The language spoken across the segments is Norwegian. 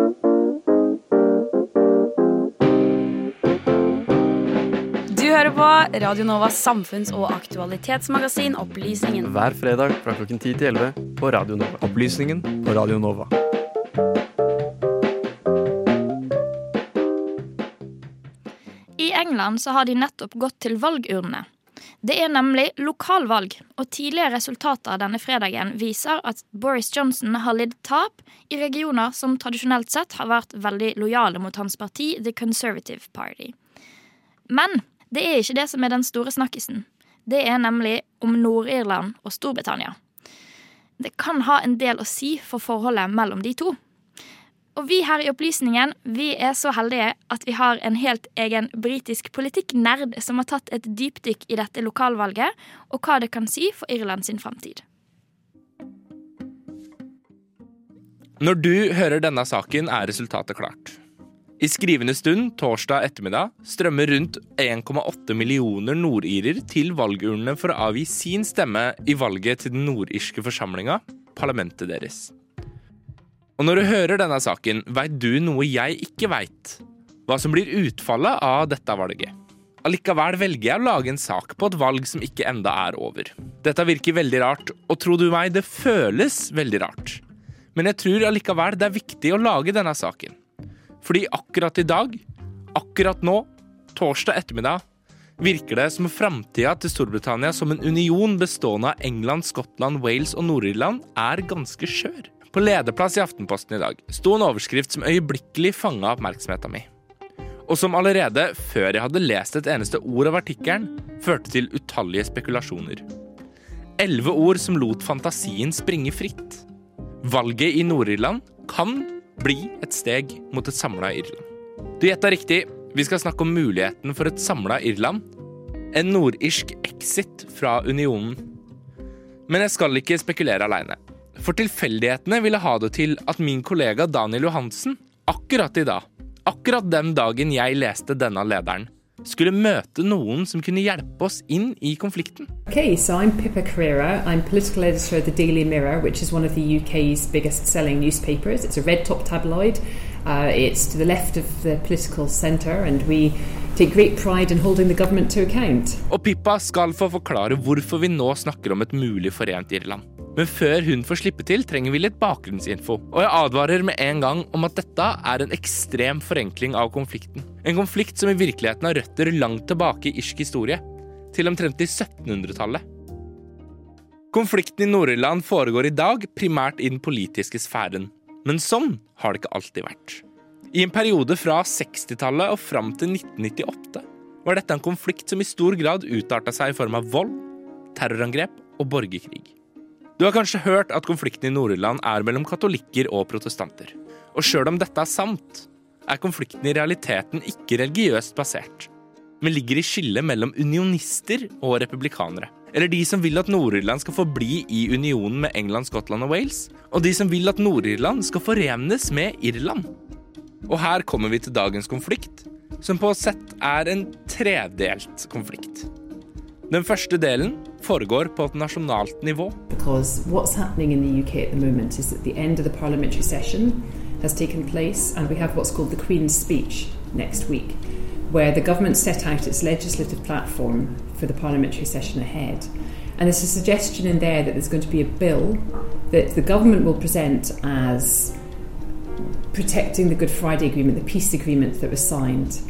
Du hører på Radio Novas samfunns- og aktualitetsmagasin Opplysningen. Hver fredag fra klokken 10 til 11 på Radio Nova. Opplysningen på Radio Nova. I England så har de nettopp gått til valgurnene. Det er nemlig lokalvalg, og tidligere resultater denne fredagen viser at Boris Johnson har lidd tap i regioner som tradisjonelt sett har vært veldig lojale mot hans parti, The Conservative Party. Men det er ikke det som er den store snakkisen. Det er nemlig om Nord-Irland og Storbritannia. Det kan ha en del å si for forholdet mellom de to. Og vi her i Opplysningen vi er så heldige at vi har en helt egen britisk politikknerd som har tatt et dypdykk i dette lokalvalget, og hva det kan si for Irland sin framtid. Når du hører denne saken, er resultatet klart. I skrivende stund torsdag ettermiddag strømmer rundt 1,8 millioner nordirer til valgurnene for å avgi sin stemme i valget til den nordirske forsamlinga, parlamentet deres. Og når du hører denne saken, veit du noe jeg ikke veit. Hva som blir utfallet av dette valget. Allikevel velger jeg å lage en sak på et valg som ikke enda er over. Dette virker veldig rart, og tro du meg, det føles veldig rart. Men jeg tror allikevel det er viktig å lage denne saken. Fordi akkurat i dag, akkurat nå, torsdag ettermiddag, virker det som framtida til Storbritannia som en union bestående av England, Skottland, Wales og Nord-Irland er ganske skjør. På lederplass i Aftenposten i dag sto en overskrift som øyeblikkelig fanga oppmerksomheten min. Og som allerede før jeg hadde lest et eneste ord av artikkelen, førte til utallige spekulasjoner. Elleve ord som lot fantasien springe fritt. Valget i Nord-Irland kan bli et steg mot et samla Irland. Du gjetta riktig. Vi skal snakke om muligheten for et samla Irland. En nordirsk exit fra unionen. Men jeg skal ikke spekulere aleine. For tilfeldighetene ville ha det til at min kollega Daniel Johansen akkurat i dag, akkurat den dagen jeg leste denne lederen, skulle møte noen som kunne hjelpe oss inn i konflikten. Okay, so I'm Pippa Carrera. I'm political editor of the Daily Mirror, which is one of the UK's biggest selling newspapers. It's a red top tabloid. Uh, it's to the left of the political centre, and we take great pride in holding the government to account. Og Pippa skal få forklare hvorfor vi nå snakker om et mulig forent Irland. Men før hun får slippe til, trenger vi litt bakgrunnsinfo. Og jeg advarer med en gang om at dette er en ekstrem forenkling av konflikten. En konflikt som i virkeligheten har røtter langt tilbake i irsk historie. Til omtrent i 1700-tallet. Konflikten i Nord-Irland foregår i dag primært i den politiske sfæren. Men sånn har det ikke alltid vært. I en periode fra 60-tallet og fram til 1998 var dette en konflikt som i stor grad utarta seg i form av vold, terrorangrep og borgerkrig. Du har kanskje hørt at konflikten i Nord-Irland er mellom katolikker og protestanter. Og sjøl om dette er sant, er konflikten i realiteten ikke religiøst basert, men ligger i skillet mellom unionister og republikanere. Eller de som vil at Nord-Irland skal forbli i unionen med England, Skottland og Wales, og de som vil at Nord-Irland skal forenes med Irland. Og her kommer vi til dagens konflikt, som på sett er en tredelt konflikt. Den første delen foregår på et nasjonalt nivå. Because what's happening in the UK at the moment is that the end of the parliamentary session has taken place, and we have what's called the Queen's Speech next week, where the government set out its legislative platform for the parliamentary session ahead. And there's a suggestion in there that there's going to be a bill that the government will present as protecting the Good Friday Agreement, the peace agreement that was signed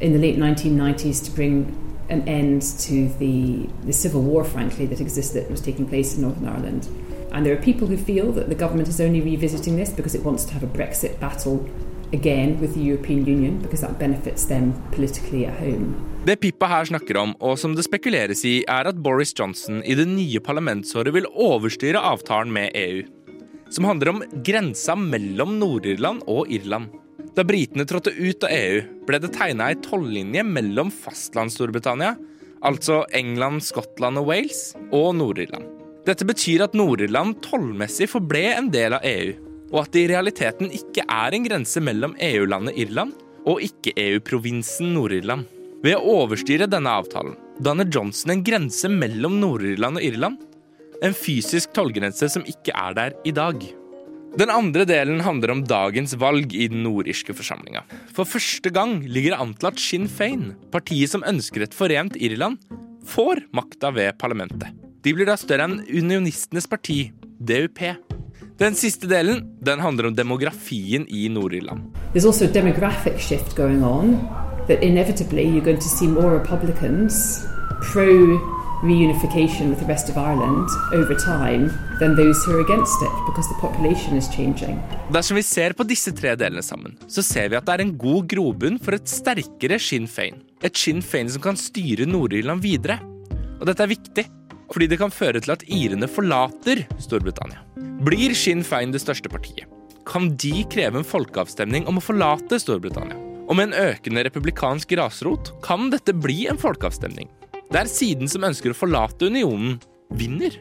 in the late 1990s to bring an end to the, the civil war, frankly, that existed, that was taking place in Northern Ireland. And there are people who feel that the government is only revisiting this because it wants to have a Brexit battle again with the European Union, because that benefits them politically at home. Det Pippa her snakker om, og som det spekuleres i, er at Boris Johnson i det nye parlamentsåret vil overstyre avtalen med EU. Som handler om grensa mellom Nord-Irland og Irland. Da britene trådte ut av EU, ble det tegna ei tollinje mellom fastlands-Storbritannia, altså England, Skottland og Wales, og Nord-Irland. Dette betyr at Nord-Irland tollmessig forble en del av EU, og at det i realiteten ikke er en grense mellom EU-landet Irland og ikke-EU-provinsen Nord-Irland. Ved å overstyre denne avtalen danner Johnson en grense mellom Nord-Irland og Irland. En fysisk tollgrense som ikke er der i dag. Den andre delen handler om dagens valg i den nordirske forsamlinga. For første gang ligger det an til at Sinn Fein, partiet som ønsker et forent Irland, får makta ved parlamentet. De blir da større enn unionistenes parti, DUP. Den siste delen den handler om demografien i Nord-Irland. There's also a demographic shift going on that inevitably you're going to see more Republicans pro reunification with the rest of Ireland over time than those who are against it because the population is changing. Dersom vi ser på disse tre delene sammen, så ser vi at det er en god grobunn for et sterkere Sinn Fein. Et Sinn Fein som kan styre Nord-Irland videre. Og dette er viktig, fordi det kan føre til at irene forlater Storbritannia. Blir Sinn Fein det største partiet, kan de kreve en folkeavstemning om å forlate Storbritannia. Og med en økende republikansk grasrot kan dette bli en folkeavstemning der siden som ønsker å forlate unionen, vinner.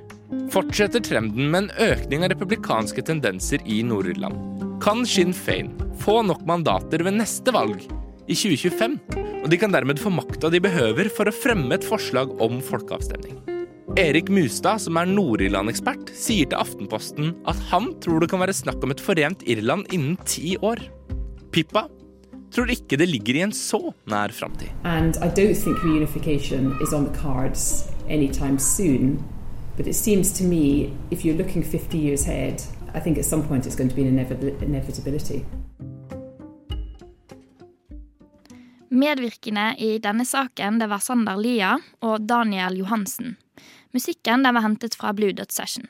Fortsetter trenden med en økning av republikanske tendenser i Nord-Irland. Kan Sinn Fein få nok mandater ved neste valg, i 2025, og de kan dermed få makta de behøver for å fremme et forslag om folkeavstemning. Erik Mustad, som er Nord-Irland-ekspert, sier til Aftenposten at han tror det kan være snakk om et forent Irland innen ti år. Pippa tror ikke det ligger i en så nær framtid. And I don't think reunification is on the cards anytime soon. But it seems to me, if you're looking 50 years ahead, I think at some point it's going to be an inevitability. Medvirkende i denne saken det var Sander Lia og Daniel Johansen. Musikken den var hentet fra Blue Dot Session.